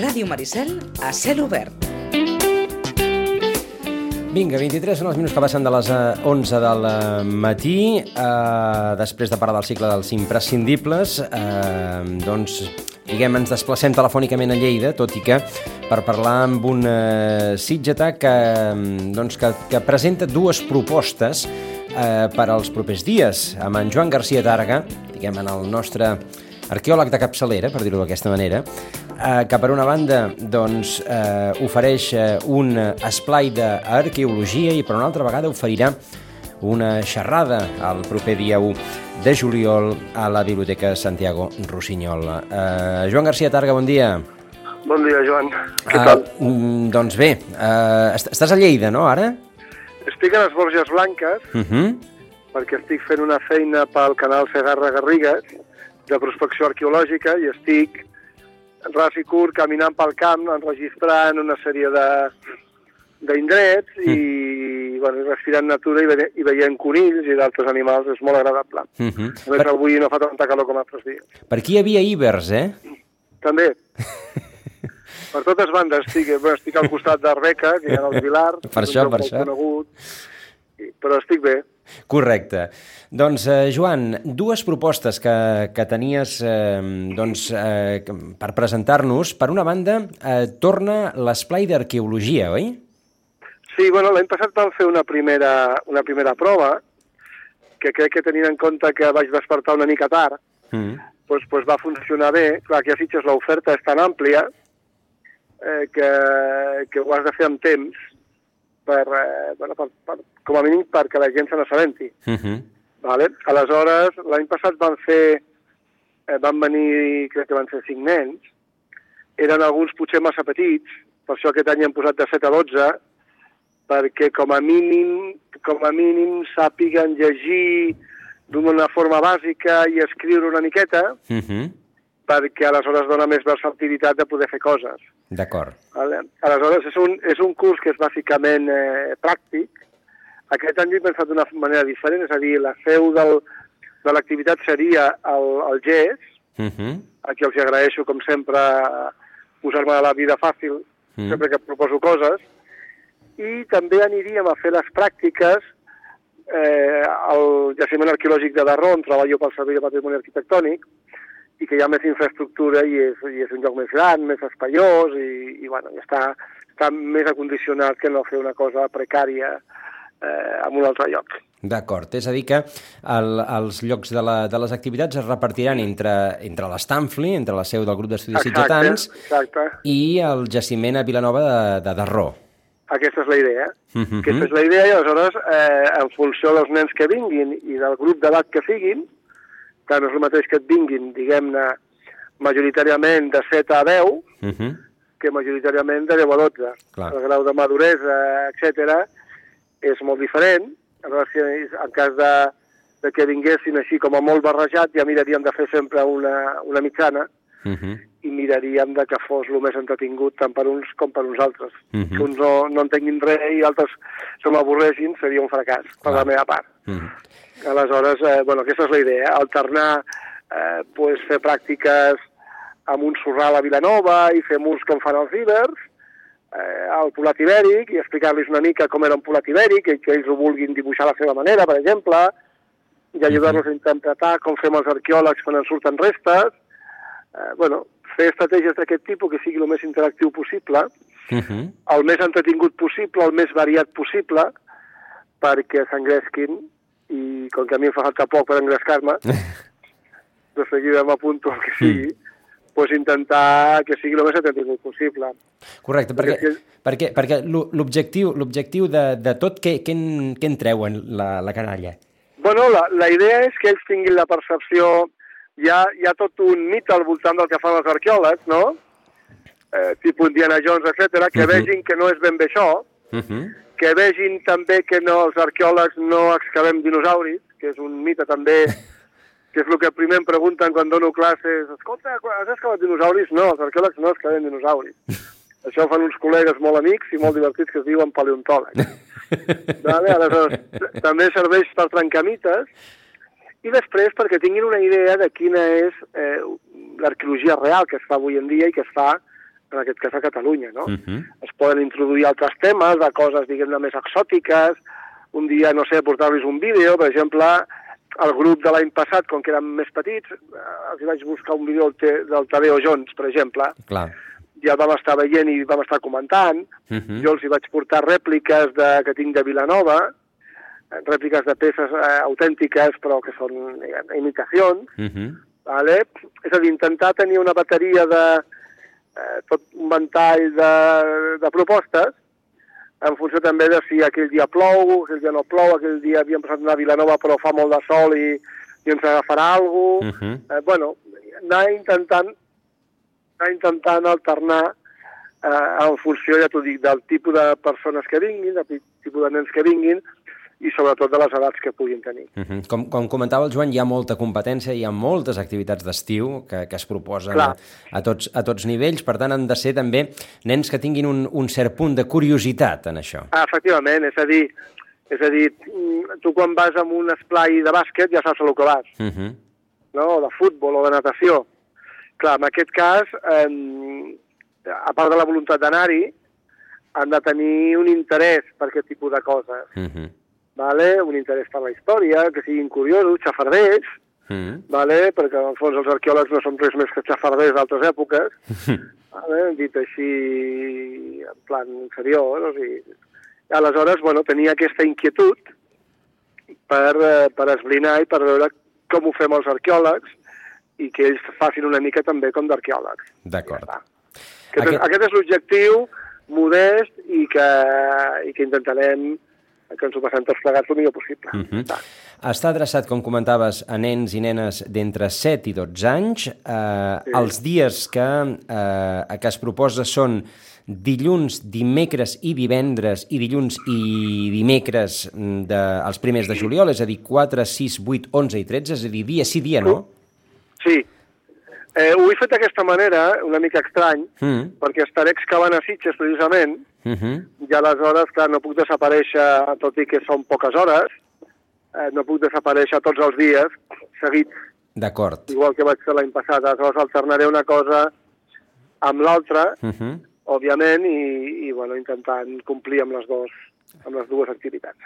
Ràdio Maricel, a cel obert. Vinga, 23 són els minuts que passen de les eh, 11 del eh, matí. Eh, després de parar del cicle dels imprescindibles, eh, doncs, diguem, ens desplacem telefònicament a Lleida, tot i que per parlar amb un eh, sitgetà que, doncs, que, que presenta dues propostes eh, per als propers dies, amb en Joan García Targa, diguem, en el nostre arqueòleg de capçalera, per dir-ho d'aquesta manera, eh, que per una banda doncs, eh, ofereix eh, un esplai d'arqueologia i per una altra vegada oferirà una xerrada el proper dia 1 de juliol a la Biblioteca Santiago Rossinyol. Eh, Joan García Targa, bon dia. Bon dia, Joan. Què Eh, tal? mm, doncs bé, eh, est- estàs a Lleida, no, ara? Estic a les Borges Blanques Uh -huh. perquè estic fent una feina pel canal Segarra Garrigues de prospecció arqueològica i estic ras i curt caminant pel camp, enregistrant una sèrie de d'indrets i, bueno, respirant natura i, ve i veient conills i d'altres animals és molt agradable. Uh -huh. A més, avui no fa tanta calor com altres dies. Per aquí hi havia íbers, eh? També. per totes bandes estic, bueno, estic al costat d'Arbeca, que hi ha els Vilars, Per això, per això. Conegut, però estic bé. Correcte. Doncs, eh, Joan, dues propostes que, que tenies eh, doncs, eh, per presentar-nos. Per una banda, eh, torna l'esplai d'arqueologia, oi? Sí, bueno, l'any passat vam fer una primera, una primera prova, que crec que tenint en compte que vaig despertar una mica tard, Mm. doncs, doncs va funcionar bé. Clar, que a Sitges l'oferta és tan àmplia eh, que, que ho has de fer amb temps per, eh, bueno, per, per, com a mínim perquè la gent se n'assabenti. Uh -huh. Vale? Aleshores, l'any passat van fer, eh, van venir, crec que van ser cinc nens, eren alguns potser massa petits, per això aquest any hem posat de 7 a 12, perquè com a mínim, com a mínim sàpiguen llegir d'una forma bàsica i escriure una miqueta, Uh -huh. Perquè aleshores dona més versatilitat de poder fer coses. D'acord. Vale? Aleshores, és un, és un curs que és bàsicament eh, pràctic. Aquest any he pensat d'una manera diferent, és a dir, la seu del, de l'activitat seria el, el GES, Uh -huh. a qui els agraeixo, com sempre, posar-me la vida fàcil, Mm. mm. sempre que proposo coses, i també aniríem a fer les pràctiques eh, al jaciment arqueològic de Darró, on treballo pel Servei de Patrimoni Arquitectònic, i que hi ha més infraestructura i és, i és un lloc més gran, més espaiós, i, i, bueno, i està, està més acondicionat que no fer una cosa precària eh, en un altre lloc. D'acord, és a dir que el, els llocs de, la, de les activitats es repartiran entre, entre l'Stanfli, entre la seu del grup d'estudis exacte. i el jaciment a Vilanova de, de Darró. Aquesta és la idea. Mhm. Aquesta és la idea i aleshores, eh, en funció dels nens que vinguin i del grup d'edat que siguin, que no és el mateix que et vinguin, diguem-ne, majoritàriament de 7 a 10, Uh -huh. que majoritàriament de 10 a 12. Clar. El grau de maduresa, etc és molt diferent. Aleshores, en cas de, de que vinguessin així com a molt barrejat, ja miraríem de fer sempre una, una mitjana Uh -huh. i miraríem de que fos el més entretingut tant per uns com per uns altres. Mhm. Que uns no, no entenguin res i altres se m'avorressin seria un fracàs, per la meva part. Uh -huh. Aleshores, eh, bueno, aquesta és la idea, alternar, eh, pues, fer pràctiques amb un sorral a Vilanova i fer murs com fan els ibers, eh, al Polat Ibèric i explicar-los una mica com era un Polat Ibèric i que ells ho vulguin dibuixar a la seva manera, per exemple, i ajudar-los a interpretar com fem els arqueòlegs quan en surten restes, eh, bueno, fer estratègies d'aquest tipus que sigui el més interactiu possible, Uh -huh. el més entretingut possible, el més variat possible, perquè s'engresquin, i com que a mi em fa falta poc per engrescar-me, de seguida m'apunto al que sigui, mm. pues intentar que sigui el més entretingut possible. Correcte, perquè, Perquè perquè, perquè l'o- l'objectiu l'objectiu de, de tot, què, què, en, què en treuen la, la canalla? Bueno, la, la idea és que ells tinguin la percepció... Hi ha, hi ha tot un mite al voltant del que fan els arqueòlegs, no? Eh, tipus Indiana Jones, etc, que Mhm. vegin que no és ben bé això, Uh -huh. Que vegin també que no, els arqueòlegs no excavem dinosauris, que és un mite també, que és el que primer em pregunten quan dono classes. Escolta, has excavat dinosauris? No, els arqueòlegs no excavem dinosauris. Això fan uns col·legues molt amics i molt divertits que es diuen paleontòlegs. vale? Aleshores, també serveix per trencar mites i després perquè tinguin una idea de quina és eh, l'arqueologia real que es fa avui en dia i que es fa en aquest cas a Catalunya, no? Uh -huh. Es poden introduir altres temes, de coses, diguem-ne, més exòtiques, un dia, no sé, portar-los un vídeo, per exemple, el grup de l'any passat, com que eren més petits, eh, els vaig buscar un vídeo del, Tadeo Jones, per exemple, Clar. ja el vam estar veient i vam estar comentant, Uh -huh. jo els hi vaig portar rèpliques de, que tinc de Vilanova, eh, rèpliques de peces eh, autèntiques, però que són diguem, imitacions, Uh -huh. vale? és a dir, intentar tenir una bateria de eh, tot un ventall de, de propostes en funció també de si aquell dia plou, aquell dia no plou, aquell dia havíem passat anar a Vilanova però fa molt de sol i, i ens agafarà alguna Uh -huh. eh, bueno, anar intentant anar intentant alternar eh, en funció, ja t'ho dic, del tipus de persones que vinguin, del tipus de nens que vinguin i sobretot de les edats que puguin tenir. Uh -huh. com, com comentava el Joan, hi ha molta competència, hi ha moltes activitats d'estiu que, que es proposen a, Clar. a, tots, a tots nivells, per tant han de ser també nens que tinguin un, un cert punt de curiositat en això. Ah, efectivament, és a dir, és a dir, tu quan vas a un esplai de bàsquet ja saps a lo que vas, Uh -huh. no? o de futbol o de natació. Clar, en aquest cas, eh, a part de la voluntat d'anar-hi, han de tenir un interès per aquest tipus de coses, Uh -huh. Vale? un interès per la història, que siguin curiosos, xafarders, -huh. vale? perquè en el fons els arqueòlegs no són res més que xafarders d'altres èpoques, vale? dit així en plan seriós, o sigui... Aleshores, bueno, tenia aquesta inquietud per, eh, per esbrinar i per veure com ho fem els arqueòlegs i que ells facin una mica també com d'arqueòlegs. D'acord. Ja Aquest... aquest és l'objectiu modest i que, i que intentarem que ens ho passem tots plegats el millor possible. Uh -huh. Ja està. Està adreçat, com comentaves, a nens i nenes d'entre 7 i 12 anys. Eh, Sí. Els dies que, eh, que es proposa són dilluns, dimecres i divendres i dilluns i dimecres mm, de, els primers de juliol, és a dir, 4, 6, 8, 11 i 13, és a dir, dia sí, dia no. Sí. Eh, ho he fet d'aquesta manera, una mica estrany, Mm. perquè estaré excavant a Sitges, precisament, Uh -huh. i aleshores, clar, no puc desaparèixer, tot i que són poques hores, eh, no puc desaparèixer tots els dies seguits, D'acord. igual que vaig fer l'any passat. Aleshores alternaré una cosa amb l'altra, Uh -huh. òbviament, i, i bueno, intentant complir amb les, dos, amb les dues activitats.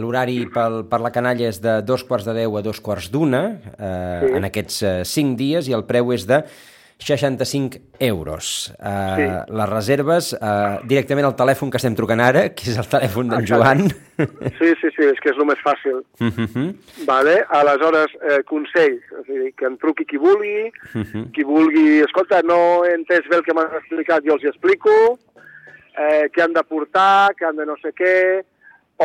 L'horari pel, per la canalla és de dos quarts de deu a dos quarts d'una eh, Sí. en aquests eh, cinc dies i el preu és de 65 euros. Eh, Sí. Les reserves eh, directament al telèfon que estem trucant ara, que és el telèfon d'en. Joan. Sí, sí, sí, és que és el més fàcil. Uh -huh. Vale? Aleshores, eh, consells, és a dir, que em truqui qui vulgui, Uh -huh. qui vulgui, escolta, no he entès bé el que m'has explicat, jo els hi explico, eh, què han de portar, què han de no sé què,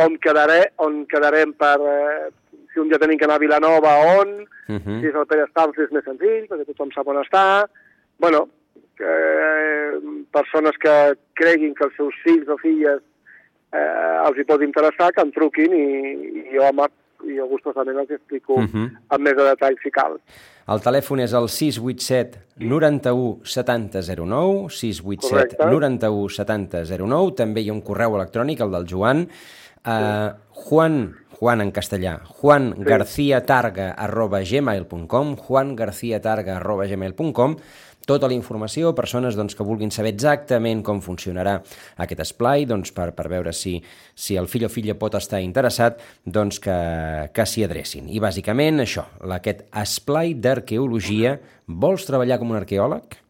on, quedaré, on quedarem per, eh, si un dia tenim que anar a Vilanova, on, Uh -huh. si és el Pere Estamps és més senzill, perquè tothom sap on està, bueno, eh, persones que creguin que els seus fills o filles eh, els hi pot interessar, que em truquin i, i jo, amb, i jo gustosament els explico uh Mhm. -huh. amb més de detall si cal. El telèfon és el 687 91 70 09, 687 Correcte. 91 70 09, també hi ha un correu electrònic, el del Joan, uh, Juan, Juan en castellà, juangarciatarga arroba gmail.com, juangarciatarga arroba gmail.com, tota la informació, persones doncs, que vulguin saber exactament com funcionarà aquest esplai, doncs, per, per veure si, si el fill o filla pot estar interessat, doncs que, que s'hi adrecin. I bàsicament això, aquest esplai d'arqueologia, vols treballar com un arqueòleg?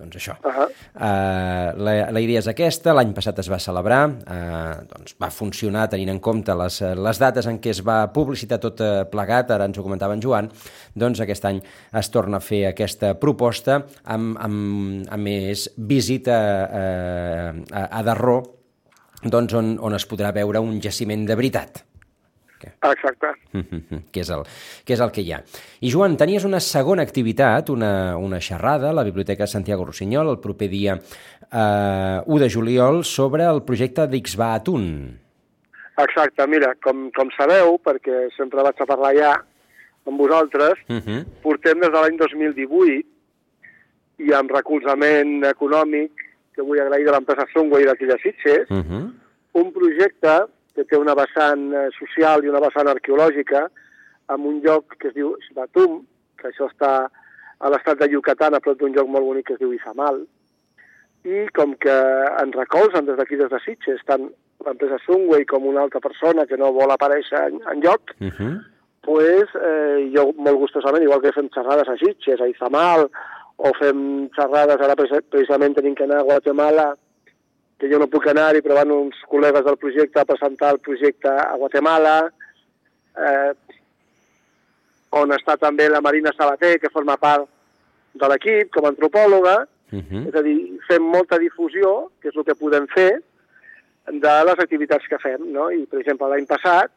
Doncs això. Uh -huh. Uh, la, la idea és aquesta, l'any passat es va celebrar, uh, doncs va funcionar tenint en compte les, eh, les dates en què es va publicitar tot uh, plegat, ara ens ho comentava en Joan, doncs aquest any es torna a fer aquesta proposta amb, amb, amb més visita uh, a, a Darró, doncs on, on es podrà veure un jaciment de veritat. Exacte. que és, el, que és el que hi ha. I Joan, tenies una segona activitat, una, una xerrada a la Biblioteca Santiago Rossinyol el proper dia eh, 1 de juliol sobre el projecte d'Ixba Atun. Exacte, mira, com, com sabeu, perquè sempre vaig a parlar ja amb vosaltres, Uh -huh. portem des de l'any 2018 i amb recolzament econòmic que vull agrair de l'empresa Sunway d'aquí de Sitges, Uh -huh. un projecte que té una vessant eh, social i una vessant arqueològica en un lloc que es diu Xbatum, que això està a l'estat de Yucatán, a prop d'un lloc molt bonic que es diu Izamal, i com que ens recolzen des d'aquí, des de Sitges, tant l'empresa Sunway com una altra persona que no vol aparèixer en, en lloc, Uh -huh. pues, eh, jo molt gustosament, igual que fem xerrades a Sitges, a Izamal, o fem xerrades, ara precis- precisament tenim que anar a Guatemala, que jo no puc anar-hi, però van uns col·legues del projecte a presentar el projecte a Guatemala, eh, on està també la Marina Sabater, que forma part de l'equip com a antropòloga, Uh -huh. és a dir, fem molta difusió, que és el que podem fer, de les activitats que fem, no? I, per exemple, l'any passat,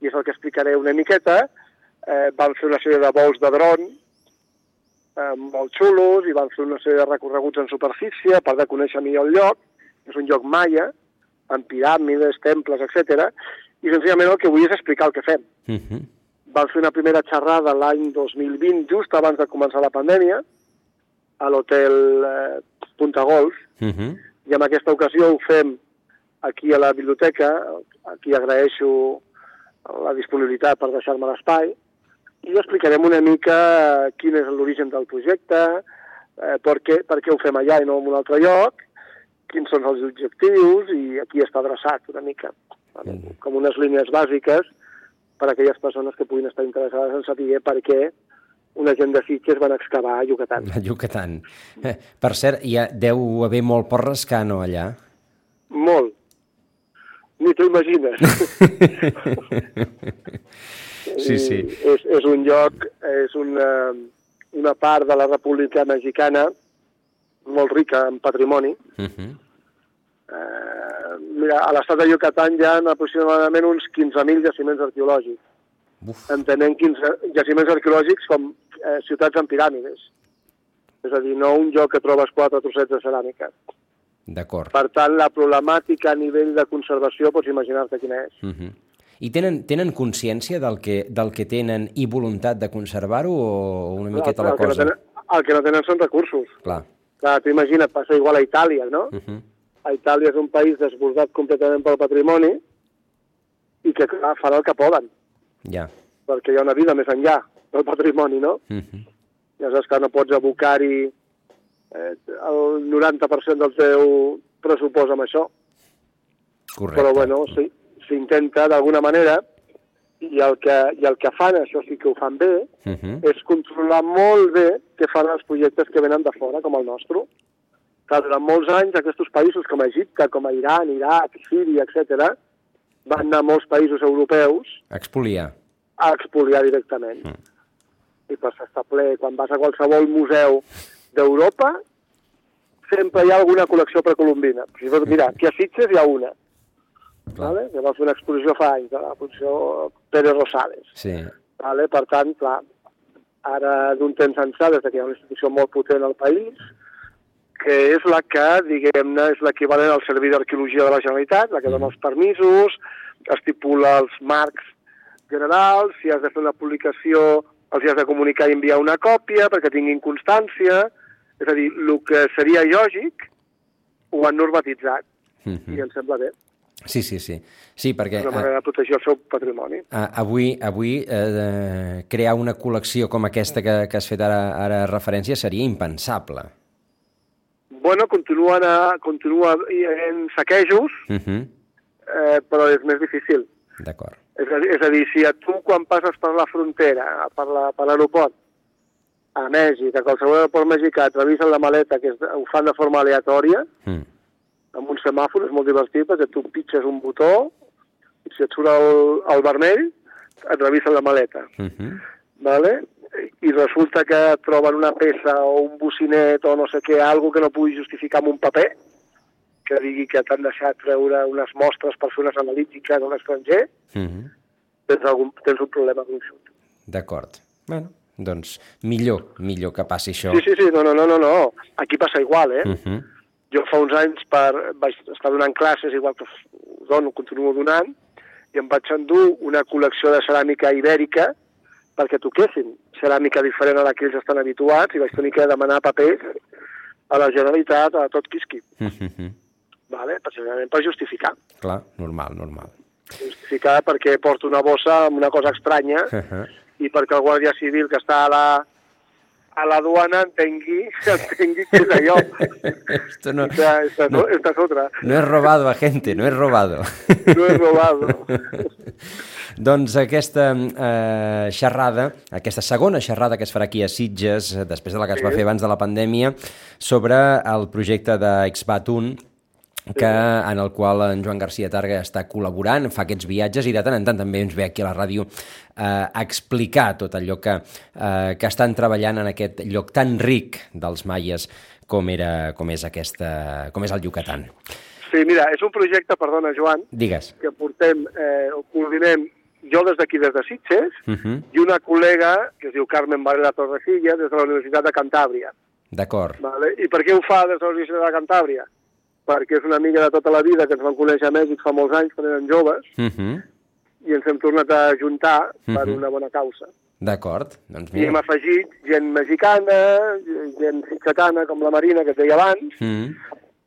i és el que explicaré una miqueta, eh, vam fer una sèrie de vols de dron eh, molt xulos i vam fer una sèrie de recorreguts en superfície per de conèixer millor el lloc. És un lloc maia, amb piràmides, temples, etc. I senzillament el que vull és explicar el que fem. Uh -huh. Vam fer una primera xerrada l'any 2020, just abans de començar la pandèmia, a l'hotel eh, Punta Golf, Uh -huh. i en aquesta ocasió ho fem aquí a la biblioteca, aquí agraeixo la disponibilitat per deixar-me l'espai, i explicarem una mica quin és l'origen del projecte, eh, per, què, per què ho fem allà i no en un altre lloc, quins són els objectius i a qui està adreçat una mica? Mm. com unes línies bàsiques per a aquelles persones que puguin estar interessades en saber per què una gent de Sitges van excavar a Yucatán. A Yucatán. Eh, per cert, ja deu haver molt rascar, no, allà? Molt. Ni t'ho imagines. Sí, sí. I És, és un lloc, és una, una part de la República Mexicana molt rica en patrimoni. Uh -huh. Eh, mira, a l'estat de Yucatán hi ha aproximadament uns 15.000 jaciments arqueològics, Uf, entenent 15 jaciments arqueològics com eh, ciutats amb piràmides. És a dir, no un lloc que trobes quatre trossets de ceràmica. d'acord. Per tant, la problemàtica a nivell de conservació pots imaginar-te quina és. Uh -huh. I tenen, tenen consciència del que, del que tenen i voluntat de conservar-ho o una miqueta la el, que no cosa? tenen, el que no tenen són recursos. Clar. Clar, tu imagina't, passa igual a Itàlia, no? Uh -huh. A Itàlia és un país desbordat completament pel patrimoni i que, clar, fan el que poden, Ja. perquè hi ha una vida més enllà del patrimoni, no? Uh -huh. I aleshores, clar, no pots abocar-hi eh, el 90% del teu pressupost amb això. Correcte. Però, bueno, sí, s'intenta d'alguna manera i el, que, i el que fan, això sí que ho fan bé, Uh -huh. és controlar molt bé què fan els projectes que venen de fora, com el nostre. Que durant molts anys aquests països com Egipte, com a Iran, Iraq, Síria, etc, van anar a molts països europeus Expoliar. a expoliar directament. Mm. I per s'està ple, quan vas a qualsevol museu d'Europa, sempre hi ha alguna col·lecció precolombina. Mira, aquí a Sitges hi ha una, Clar. vale? que va fer una exposició fa anys, de la exposició Pérez Rosales. Sí. Vale? Per tant, clar, ara d'un temps ençà, des que hi ha una institució molt potent al país, que és la que, diguem-ne, és l'equivalent al Servei d'Arqueologia de la Generalitat, la que dona els permisos, estipula els marcs generals, si has de fer una publicació els has de comunicar i enviar una còpia perquè tinguin constància, és a dir, el que seria lògic ho han normatitzat Uh i -huh. em sembla bé, Sí, sí, sí. Sí, perquè és una eh, manera de protegir el seu patrimoni. avui, avui eh, crear una col·lecció com aquesta que, que has fet ara, ara referència seria impensable. Bueno, continuen a, continua en saquejos, Uh -huh. eh, però és més difícil. D'acord. És a, és a dir, si a tu quan passes per la frontera, per la- per l'aeroport, a Mèxic, a qualsevol aeroport mexicà, et revisen la maleta, que és, ho fan de forma aleatòria, Mm. Amb un semàfor, és molt divertit, perquè tu pitges un botó, i si et surt el, el vermell, et revisen la maleta. Uh -huh. ¿vale? i resulta que troben una peça o un bocinet o no sé què, algo que no pugui justificar amb un paper, que digui que t'han deixat treure unes mostres per fer unes analítiques a l'estranger, Uh -huh. tens, algun, tens un problema gruixut. D'acord. Bueno, doncs millor, millor que passi això. Sí, sí, sí, no, no, no, no, no. Aquí passa igual, eh? Uh -huh. Jo fa uns anys per, vaig estar donant classes, igual que dono, continuo donant, i em vaig endur una col·lecció de ceràmica ibèrica perquè toquessin ceràmica diferent a la que ells estan habituats i vaig tenir que demanar papers a la Generalitat, a tot quisqui, Uh -huh. vale? precisament per justificar. Clar, normal, normal. Justificar perquè porto una bossa amb una cosa estranya Uh -huh. i perquè el Guàrdia Civil que està a la, a la duana entengui, entengui què és allò. Esto no, Esta, esta, no, esta es otra. no es robado, agente, no es robado. No he robado. doncs aquesta eh, xerrada, aquesta segona xerrada que es farà aquí a Sitges, eh, després de la que es va Sí. fer abans de la pandèmia, sobre el projecte d'Exbatun, que, en el qual en Joan García Targa està col·laborant, fa aquests viatges i de tant en tant també ens ve aquí a la ràdio eh, a explicar tot allò que, eh, que estan treballant en aquest lloc tan ric dels maies com, era, com, és, aquesta, com és el Yucatán. Sí, mira, és un projecte, perdona, Joan, Digues. que portem, eh, coordinem jo des d'aquí, des de Sitges, Uh -huh. i una col·lega que es diu Carmen Varela Torrecilla, des de la Universitat de Cantàbria. D'acord. Vale? I per què ho fa des de la Universitat de Cantàbria? Perquè és una amiga de tota la vida que ens van conèixer a Mèxic fa molts anys, quan eren joves, Uh -huh. i ens hem tornat a juntar per Mhm. una bona causa. D'acord. Doncs I hem afegit gent mexicana, gent sitxatana, com la Marina, que et deia abans, Mm.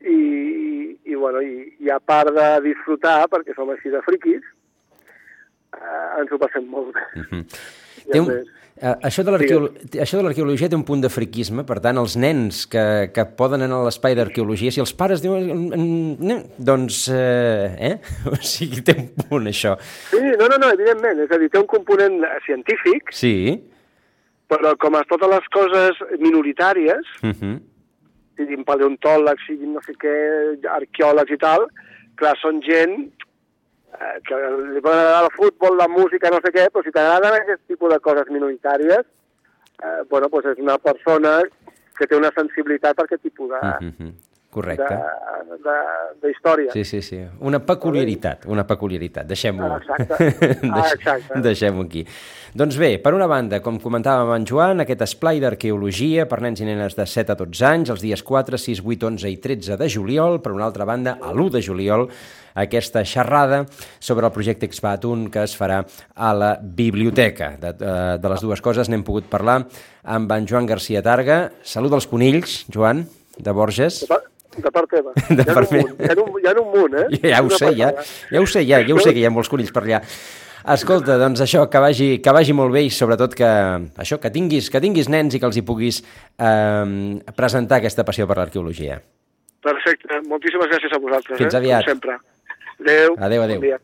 i, i, i, bueno, i, i a part de disfrutar, perquè som així de friquis, eh, ens ho passem molt bé. Mhm. I Té un, eh, això de l'arqueologia té un punt de friquisme, per tant, els nens que, que poden anar a l'espai d'arqueologia, si els pares diuen... "Mm, mm", Doncs, eh, eh? O sigui, té un punt, això. Sí, no, no, no, evidentment, és a dir, té un component científic, Sí. però com a totes les coses minoritàries, Uh -huh. siguin paleontòlegs, siguin no sé què, arqueòlegs i tal, clar, són gent eh, que li pot agradar el futbol, la música, no sé què, però si t'agraden aquest tipus de coses minoritàries, eh, bueno, doncs és una persona que té una sensibilitat per aquest tipus de, Uh -huh. Correcte. de, de, de història. Sí, sí, sí. Una peculiaritat, una peculiaritat. Deixem-ho Ah, exacte. Ah, exacte. Deixem-ho aquí. Doncs bé, per una banda, com comentàvem en Joan, aquest esplai d'arqueologia per nens i nenes de 7 a 12 anys, els dies 4, 6, 8, 11 i 13 de juliol. Per una altra banda, a l'1 de juliol, aquesta xerrada sobre el projecte Exbatun que es farà a la biblioteca. De, de, de les dues coses n'hem pogut parlar amb en Joan García Targa. Salut als conills, Joan, de Borges. De, part, de part teva. De hi, ha part un hi, ha un, hi ha un munt, eh? Ja, ja ho sé, ja, ja ho sé, ja, ja ho sé que hi ha molts conills per allà. Escolta, doncs això, que vagi, que vagi molt bé i sobretot que, això, que tinguis, que tinguis nens i que els hi puguis eh, presentar aquesta passió per l'arqueologia. Perfecte, moltíssimes gràcies a vosaltres. Fins eh? aviat. Com sempre. Adéu. Adéu, adéu. Bon dia.